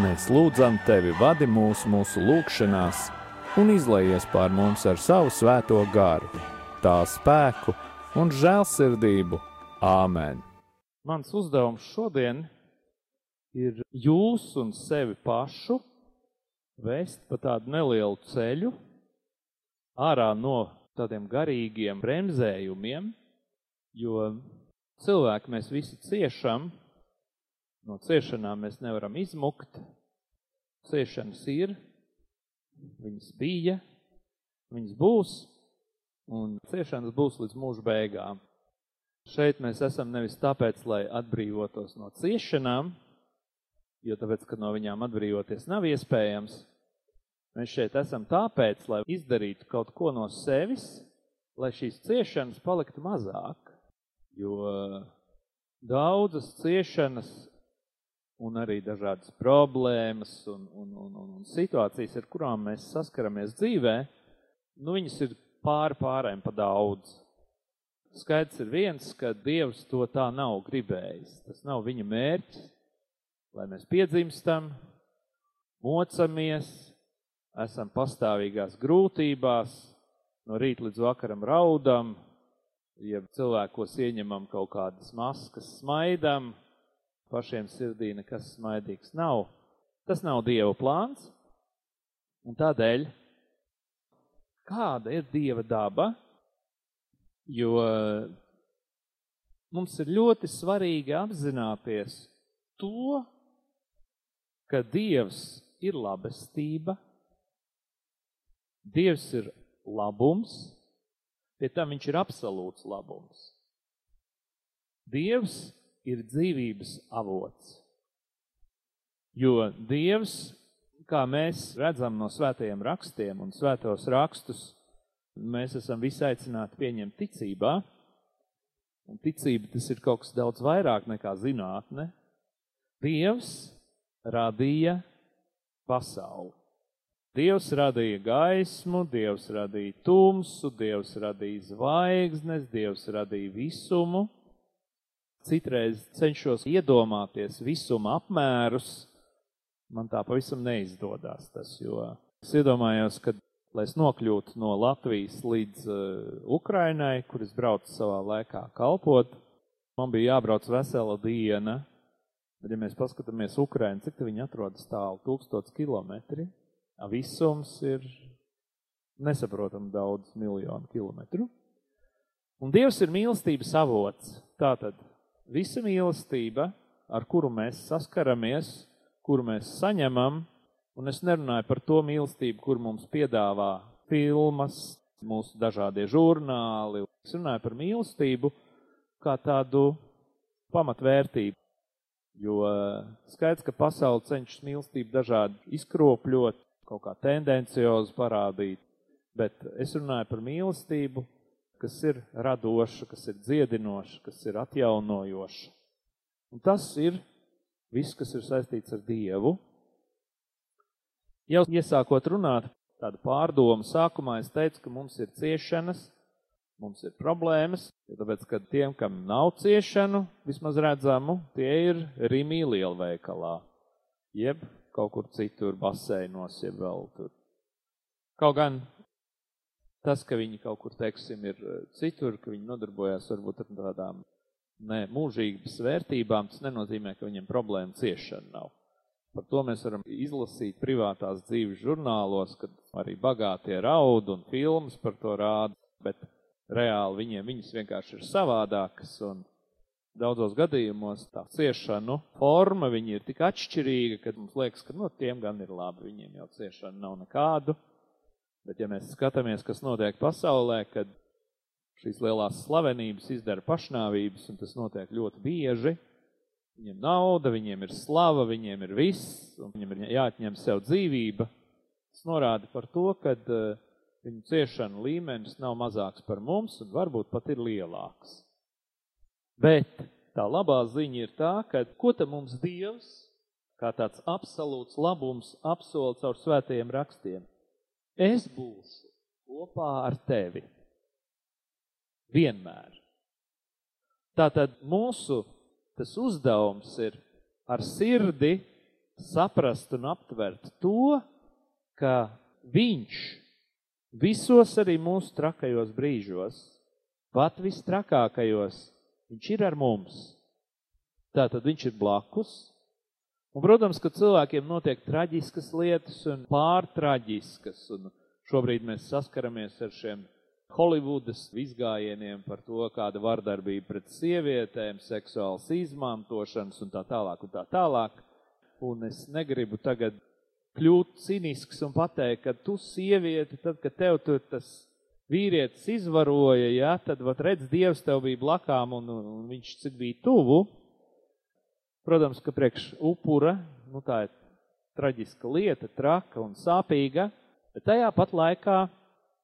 Mēs lūdzam tevi, vadi mūs mūsu lūgšanās, un izlaies pār mums ar savu svēto garu, tā spēku un žēlsirdību. Āmen! Mans uzdevums šodien ir jūs un sevi pašu vest pa tādu nelielu ceļu ārā no tādiem garīgiem bremzējumiem, jo cilvēki mēs visi ciešam, No ciešanām mēs nevaram izmukt. Ciešanas ir, viņas bija, Viņas būs, un ciešanas būs līdz mūža beigām. Šeit mēs esam nevis tāpēc, lai atbrīvotos no ciešanām, jo tāpēc, ka no viņām atbrīvoties nav iespējams. Mēs šeit esam tāpēc, lai izdarītu kaut ko no sevis, lai šīs ciešanas paliktu mazāk, jo daudzas ciešanas un arī dažādas problēmas un, un, un, un, un situācijas, ar kurām mēs saskaramies dzīvē, nu viņas ir pāri pārējiem pa daudz. Skaidrs ir viens, ka Dievs to tā nav gribējis. Tas nav viņa mērķis, lai mēs piedzimstam, mocamies, esam pastāvīgās grūtībās, no rīta līdz vakaram raudam, ja cilvēkos ieņemam kaut kādas maskas, smaidam, pašiem sirdī nekas smaidīgs nav. Tas nav Dieva plāns, un tādēļ, kāda ir Dieva daba, jo mums ir ļoti svarīgi apzināties to, ka Dievs ir labestība, Dievs ir labums, pie tam viņš ir absolūts labums. Dievs ir dzīvības avots, jo Dievs, kā mēs redzam no svētajiem rakstiem un svētos rakstus, mēs esam visi aicināti pieņemt ticībā, un ticība tas ir kaut kas daudz vairāk nekā zinātne. Dievs radīja pasauli. Dievs radīja gaismu, Dievs radīja tumsu, Dievs radīja zvaigznes, Dievs radīja visumu. Citreiz cenšos iedomāties visuma apmērus, man tā pavisam neizdodas tas, jo es iedomājos, ka lai es nokļūtu no Latvijas līdz uh, Ukrainai, kur es braucu savā laikā kalpot. Man bija jābrauc vesela diena, bet ja mēs paskatāmies Ukrainu, cik viņi atrodas tālu, tūkstots kilometri, visums ir nesaprotam daudz miljonu kilometru. Un Dievs ir mīlestības avots. Tātad visa mīlestība, ar kuru mēs saskaramies, kuru mēs saņemam, Un es nerunāju par to mīlestību, kur mums piedāvā filmas, mūsu dažādie žurnāli. Es runāju par mīlestību kā tādu pamatvērtību. Jo skaidrs, ka pasauli cenšas mīlestību dažādi izkropļot, kaut kā tendenciozi parādīt, bet es runāju par mīlestību, kas ir radoša, kas ir dziedinoša, kas ir atjaunojoša. Un tas ir viss, kas ir saistīts ar Dievu, Jau iesākot runāt tādu pārdomu sākumā, es teicu, ka mums ir ciešanas, mums ir problēmas, jo tāpēc, ka tiem, kam nav ciešanu, vismaz redzamu, tie ir Rimī lielveikalā, jeb kaut kur citur baseinos, jeb vēl tur. Kaut gan tas, ka viņi kaut kur, teiksim, ir eh, citur, ka viņi nodarbojās varbūt ar tādām ne mūžīgas vērtībām, tas nenozīmē, ka viņiem problēma ciešana nav. Par to mēs varam izlasīt privātās dzīves žurnālos, kad arī bagātie raud un filmas par to rāda, bet reāli viņiem viņas vienkārši ir savādākas un daudzos gadījumos tā ciešanu forma viņi ir tik atšķirīga, ka mums liekas, ka no nu, tiem gan ir labi, viņiem jau ciešana nav nekādu. Bet ja mēs skatāmies, kas notiek pasaulē, kad šīs lielās slavenības izdara pašnāvības, un tas notiek ļoti bieži, Viņiem nauda, viņiem ir slava, viņiem ir viss, un viņiem ir jāatņem sev dzīvība. Tas norāda par to, ka uh, viņu ciešanu līmenis nav mazāks par mums un varbūt pat ir lielāks. Bet tā labā ziņa ir tā, ka ko te mums Dievs, kā tāds absolūts labums, apsola caur svētajiem rakstiem? Es būšu kopā ar tevi. Vienmēr. Tātad mūsu tas uzdevums ir ar sirdi saprast un aptvert to, ka viņš visos arī mūsu trakajos brīžos, pat vistrakākajos, viņš ir ar mums. Tātad viņš ir blakus. Un, protams, ka cilvēkiem notiek traģiskas lietas un pārtraģiskas, un šobrīd mēs saskaramies ar šiem Holivudas izgājieniem par to, kāda vardarbība pret sievietēm, seksuāls izmantošanas un tā tālāk un tā tālāk. Un es negribu tagad kļūt cinisks un pateikt, ka tu sievieti, tad, kad tev tur tas vīrietis izvaroja, ja, tad, vat redz, Dievs tev bija blakām un, un viņš cik bija tuvu. Protams, ka priekš upura, nu tā ir traģiska lieta, traka un sāpīga, bet tajā pat laikā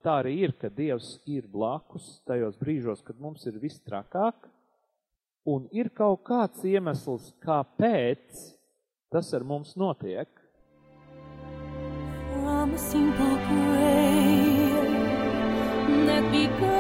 tā arī ir, ka Dievs ir blakus tajos brīžos, kad mums ir viss trakāk, un ir kaut kāds iemesls, kāpēc tas ar mums notiek. From a simple prayer that began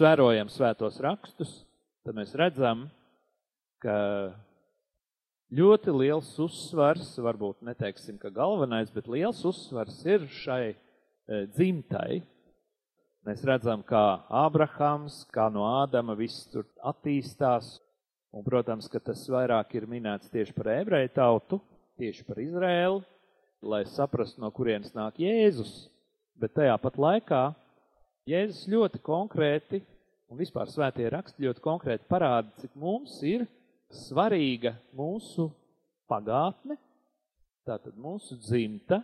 mēs vērojam svētos rakstus, tad mēs redzam, ka ļoti liels uzsvars, varbūt neteiksim, ka galvenais, bet liels uzsvars ir šai e, dzimtai. Mēs redzam, kā Ābrahams, kā no Ādama viss tur attīstās, un, protams, ka tas vairāk ir minēts tieši par ebreju tautu, tieši par Izrēlu, lai saprastu, no kurienes nāk Jēzus, bet tajā pat laikā Jēzus ļoti konkrēti un vispār svētie raksti ļoti konkrēti parāda, cik mums ir svarīga mūsu pagātne, tātad mūsu dzimta,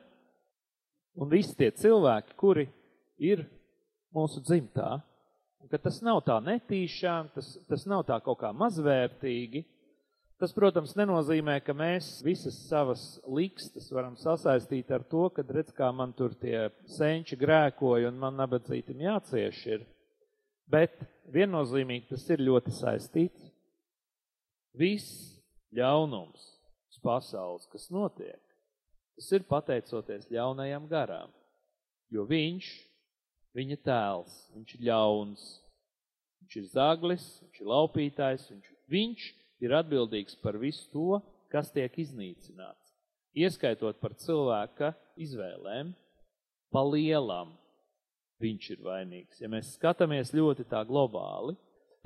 un visi tie cilvēki, kuri ir mūsu dzimtā, un ka tas nav tā netīšām, tas, tas nav tā kaut kā mazvērtīgi, Tas, protams, nenozīmē, ka mēs visas savas likstas varam sasaistīt ar to, kad redz, kā man tur tie senči grēkoja un man nabadzītim jācieš ir. Bet viennozīmīgi tas ir ļoti saistīts. Viss ļaunums uz pasaules, kas notiek, tas ir pateicoties ļaunajam garām. Jo viņš, viņa tēls, viņš ir ļauns, viņš ir zaglis, viņš ir laupītājs, viņš, viņš ir atbildīgs par visu to, kas tiek iznīcināts. Ieskaitot par cilvēka izvēlēm, pa lielam viņš ir vainīgs. Ja mēs skatāmies ļoti tā globāli,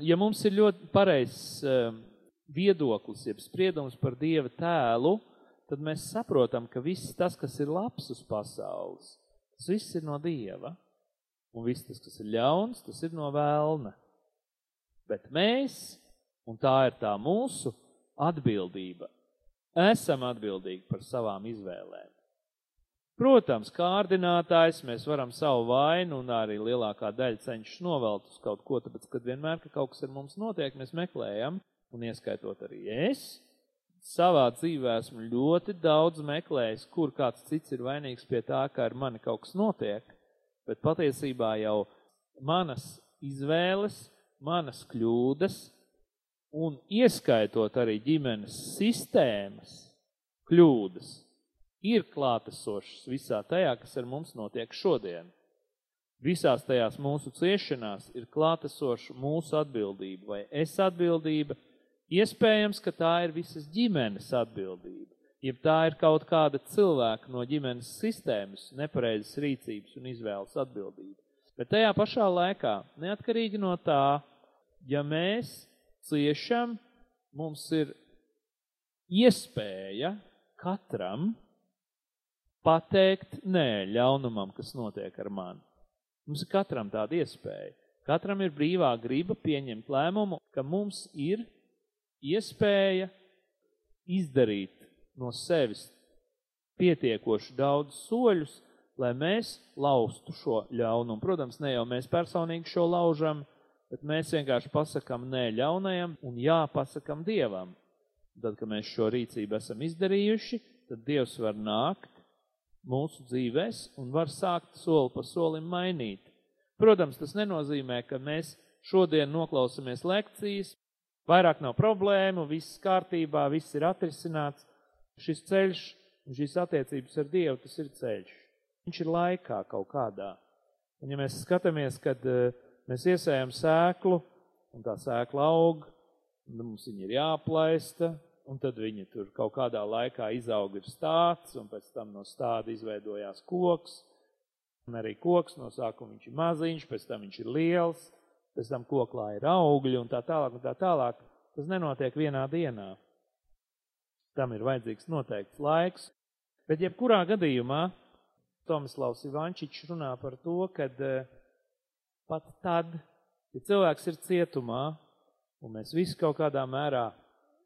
ja mums ir ļoti pareizs um, viedoklis, jeb spriedums par Dieva tēlu, tad mēs saprotam, ka viss tas, kas ir labs uz pasaules, tas viss ir no Dieva. Un viss tas, kas ir ļauns, tas ir no vēlna. Bet mēs Un tā ir tā mūsu atbildība. Esam atbildīgi par savām izvēlēm. Protams, kārdinātājs mēs varam savu vainu un arī lielākā daļa cenšas novelt uz kaut ko, tāpēc, kad vienmēr, ka kaut kas ar mums notiek, mēs meklējam, un ieskaitot arī es, savā dzīvē esmu ļoti daudz meklējis, kur kāds cits ir vainīgs pie tā, ka ar mani kaut kas notiek, bet patiesībā jau manas izvēles, manas kļūdas, un ieskaitot arī ģimenes sistēmas kļūdas, ir klātesošas visā tajā, kas ar mums notiek šodien. visās tajās mūsu ciešanās ir klātesoša mūsu atbildība vai es atbildība. Iespējams, ka tā ir visas ģimenes atbildība, ja tā ir kaut kāda cilvēka no ģimenes sistēmas nepareizas rīcības un izvēles atbildība. Bet tajā pašā laikā, neatkarīgi no tā, ja mēs ciešam, mums ir iespēja katram pateikt nē ļaunumam, kas notiek ar mani. Mums ir katram tāda iespēja. Katram ir brīvā griba pieņemt lēmumu, ka mums ir iespēja izdarīt no sevis pietiekoši daudz soļus, lai mēs laustu šo ļaunumu. Protams, ne jau mēs personīgi šo laužam, bet mēs vienkārši pasakam nē ļaunajam un jā pasakam Dievam. Tad, kad mēs šo rīcību esam izdarījuši, tad Dievs var nākt mūsu dzīvēs un var sākt soli pa solim mainīt. Protams, tas nenozīmē, ka mēs šodien noklausamies lekcijas, vairāk nav problēmu, viss kārtībā, viss ir atrisināts. Šis ceļš un šīs attiecības ar Dievu, tas ir ceļš. Viņš ir laikā kaut kādā. Un ja mēs skatāmies, kad uh, mēs iesējam sēklu, un tā sēkla aug, un mums viņa ir jāplaista, un tad viņi tur kaut kādā laikā izauga ir stāts, un pēc tam no stāda izveidojās koks, un arī koks no sākuma viņš ir maziņš, pēc tam viņš ir liels, pēc tam koklā ir augļi un tā tālāk un tā tālāk. Tas nenotiek vienā dienā. Tam ir vajadzīgs noteikts laiks, bet jebkurā gadījumā Tomislavs Ivančičs runā par to, ka eh, pat tad, ja cilvēks ir cietumā, un mēs visi kaut kādā mērā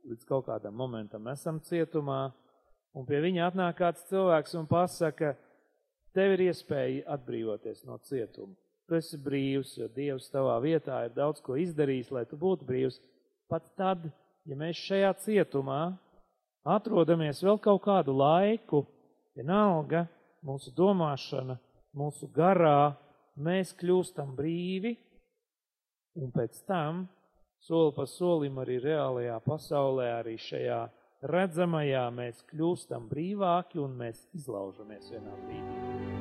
līdz kaut kādam momentam esam cietumā, un pie viņa atnāk kāds cilvēks un pasaka, tev ir iespēja atbrīvoties no cietuma. Tu esi brīvs, jo Dievs tavā vietā ir daudz ko izdarījis, lai tu būtu brīvs. Pat tad, ja mēs šajā cietumā atrodamies vēl kaut kādu laiku, vienalga mūsu domāšana, mūsu garā, mēs kļūstam brīvi, un pēc tam soli pa solim arī reālajā pasaulē, arī šajā redzamajā mēs kļūstam brīvāki un mēs izlaužamies vienā brīdī.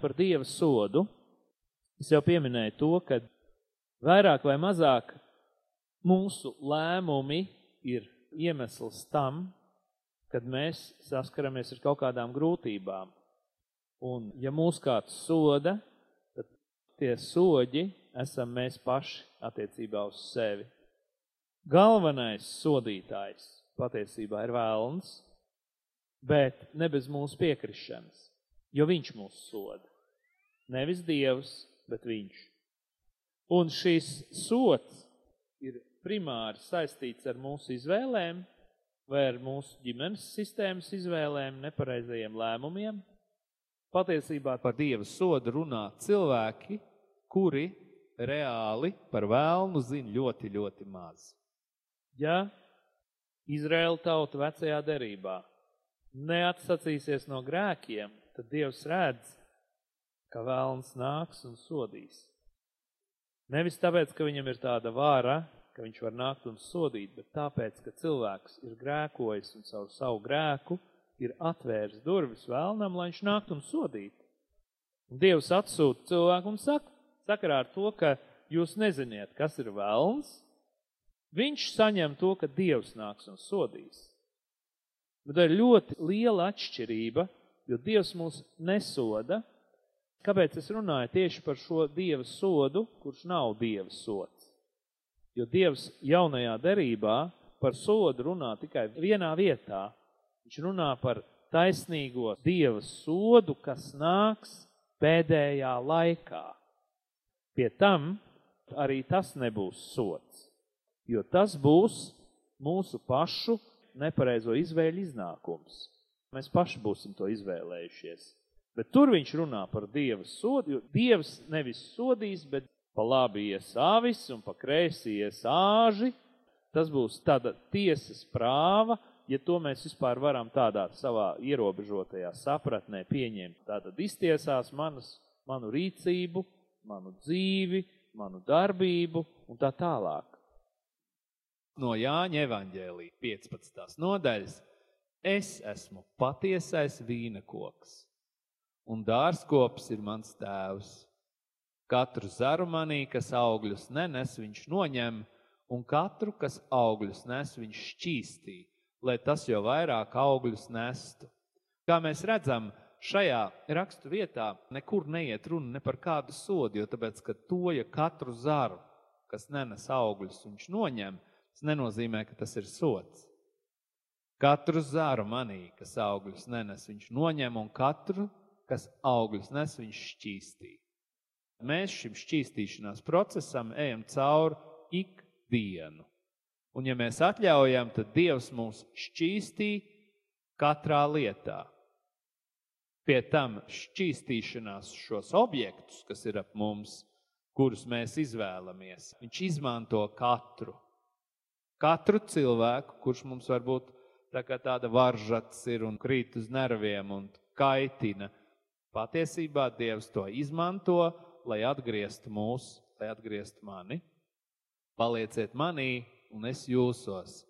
Par Dieva sodu, es jau pieminēju to, ka vairāk vai mazāk mūsu lēmumi ir iemesls tam, kad mēs saskaramies ar kaut kādām grūtībām. Un ja mūs kāds soda, tad tie soģi esam mēs paši attiecībā uz sevi. Galvenais sodītājs patiesībā ir vēlns, bet ne bez mūsu piekrišanas jo viņš mūs soda. Nevis Dievs, bet viņš. Un šis sots ir primāri saistīts ar mūsu izvēlēm vai ar mūsu ģimenes sistēmas izvēlēm, nepareizajiem lēmumiem. Patiesībā par Dieva sodu runā cilvēki, kuri reāli par vēlnu zina ļoti, ļoti maz. Ja Izraēla tauta vecajā derībā neatsacīsies no grēkiem, tad Dievs redz, ka vēlns nāks un sodīs. Nevis tāpēc, ka viņam ir tāda vāra, ka viņš var nākt un sodīt, bet tāpēc, ka cilvēks ir grēkojis un savu savu grēku ir atvērs durvis vēlnam, lai viņš nāktu un sodītu. Un Dievs atsūta cilvēku un saka, sakarā ar to, ka jūs neziniet, kas ir vēlns, viņš saņem to, ka Dievs nāks un sodīs. Bet tā ir ļoti liela atšķirība, jo Dievs mūs nesoda. Kāpēc es runāju tieši par šo Dieva sodu, kurš nav Dieva sods? Jo Dievs jaunajā derībā par sodu runā tikai vienā vietā. Viņš runā par taisnīgo Dieva sodu, kas nāks pēdējā laikā. Pie tam arī tas nebūs sots, jo tas būs mūsu pašu nepareizo izvēļu iznākums. Mēs paši būsim to izvēlējušies. Bet tur viņš runā par Dieva sodu, jo Dievs nevis sodīs, bet pa labi ies āvis un pa kreisi ies āži. Tas būs tāda tiesas prāva, ja to mēs vispār varam tādā savā ierobežotajā sapratnē pieņemt. Tātad iztiesās manas, manu rīcību, manu dzīvi, manu darbību un tā tālāk no Jāņa evaņģēlī 15. nodaļas. Es esmu patiesais vīna koks, un dārzkops ir mans tēvs. Katru zaru manī, kas augļus nenes, viņš noņem, un katru, kas augļus nes, viņš šķīstī, lai tas jau vairāk augļus nestu. Kā mēs redzam, šajā rakstu vietā nekur neiet runa ne par kādu sodu, jo tāpēc, ka to, ja katru zaru, kas nenes augļus, viņš noņem, Tas nenozīmē, ka tas ir sots. Katru zāru manī, kas augļus nenes, viņš noņem, un katru, kas augļus nes, viņš šķīstī. Mēs šim šķīstīšanās procesam ejam cauri ikdienu. Un, ja mēs atļaujam, tad Dievs mūs šķīstī katrā lietā. Pie tam šķīstīšanās šos objektus, kas ir ap mums, kurus mēs izvēlamies, viņš izmanto katru. Katru cilvēku, kurš mums varbūt tā tāda varžats ir un krīt uz nerviem un kaitina, patiesībā Dievs to izmanto, lai atgrieztu mūs, lai atgrieztu mani. Palieciet manī un es jūsos.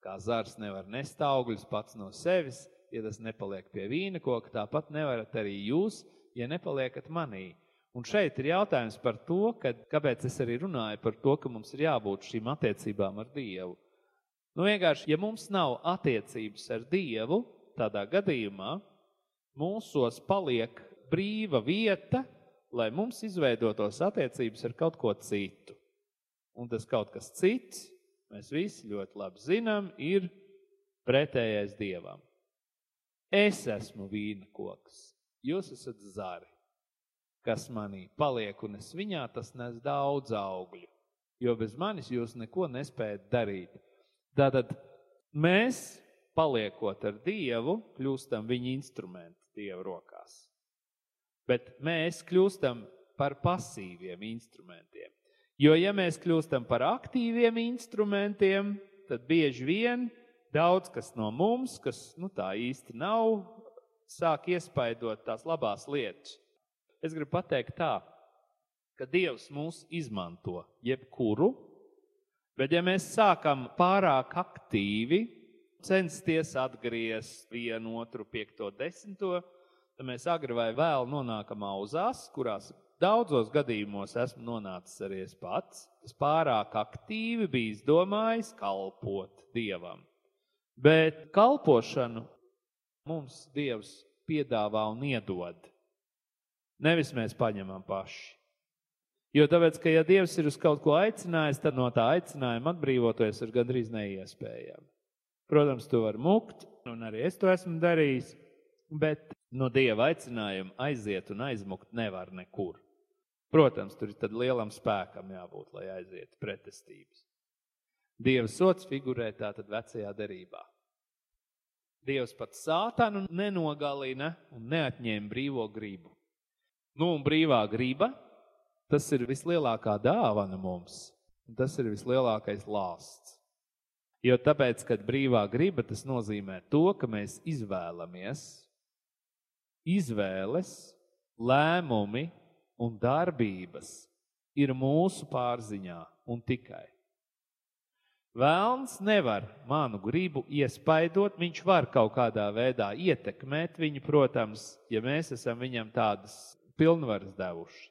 Kā zars nevar nest augļus pats no sevis, ja tas nepaliek pie vīna koka, tāpat nevarat arī jūs, ja nepaliekat manī. Un šeit ir jautājums par to, ka, kāpēc es arī runāju par to, ka mums ir jābūt šīm attiecībām ar Dievu. Nu, vienkārši, ja mums nav attiecības ar Dievu, tādā gadījumā mūsos paliek brīva vieta, lai mums izveidotos attiecības ar kaut ko citu. Un tas kaut kas cits, mēs visi ļoti labi zinām, ir pretējais Dievam. Es esmu vīna koks, jūs esat zari kas manī paliek, un es viņā tas nes daudz augļu, jo bez manis jūs neko nespējat darīt. Tātad mēs, paliekot ar Dievu, kļūstam viņa instrumenti Dieva rokās. Bet mēs kļūstam par pasīviem instrumentiem. Jo, ja mēs kļūstam par aktīviem instrumentiem, tad bieži vien daudz kas no mums, kas nu, tā īsti nav, sāk iespaidot tās labās lietas. Es gribu pateikt tā, ka Dievs mūs izmanto jebkuru, bet ja mēs sākam pārāk aktīvi censties atgriezt vienu, otru, piekto, desmito, tad mēs agri vai vēl nonākam auzās, kurās daudzos gadījumos esmu nonācis arī es pats. Es pārāk aktīvi biju izdomājis kalpot Dievam. Bet kalpošanu mums Dievs piedāvā un iedod. Nevis mēs paņemam paši. Jo tāpēc, ka ja Dievs ir uz kaut ko aicinājis, tad no tā aicinājuma atbrīvoties ir gandrīz neiespējami. Protams, to var mukt, un arī es to esmu darījis, bet no Dieva aicinājuma aiziet un aizmukt nevar nekur. Protams, tur ir tad lielam spēkam jābūt, lai aizietu pretestības. Dieva sots figurē tātad vecajā derībā. Dievs pat sātanu nenogalina un neatņēma brīvo gribu. Nu, un brīvā griba, tas ir vislielākā dāvana mums, tas ir vislielākais lāsts. Jo tāpēc, kad brīvā griba, tas nozīmē to, ka mēs izvēlamies, izvēles, lēmumi un darbības ir mūsu pārziņā un tikai. Vēlns nevar manu gribu iespaidot, viņš var kaut kādā veidā ietekmēt viņu, protams, ja mēs esam viņam tādas pilnvaras devuši.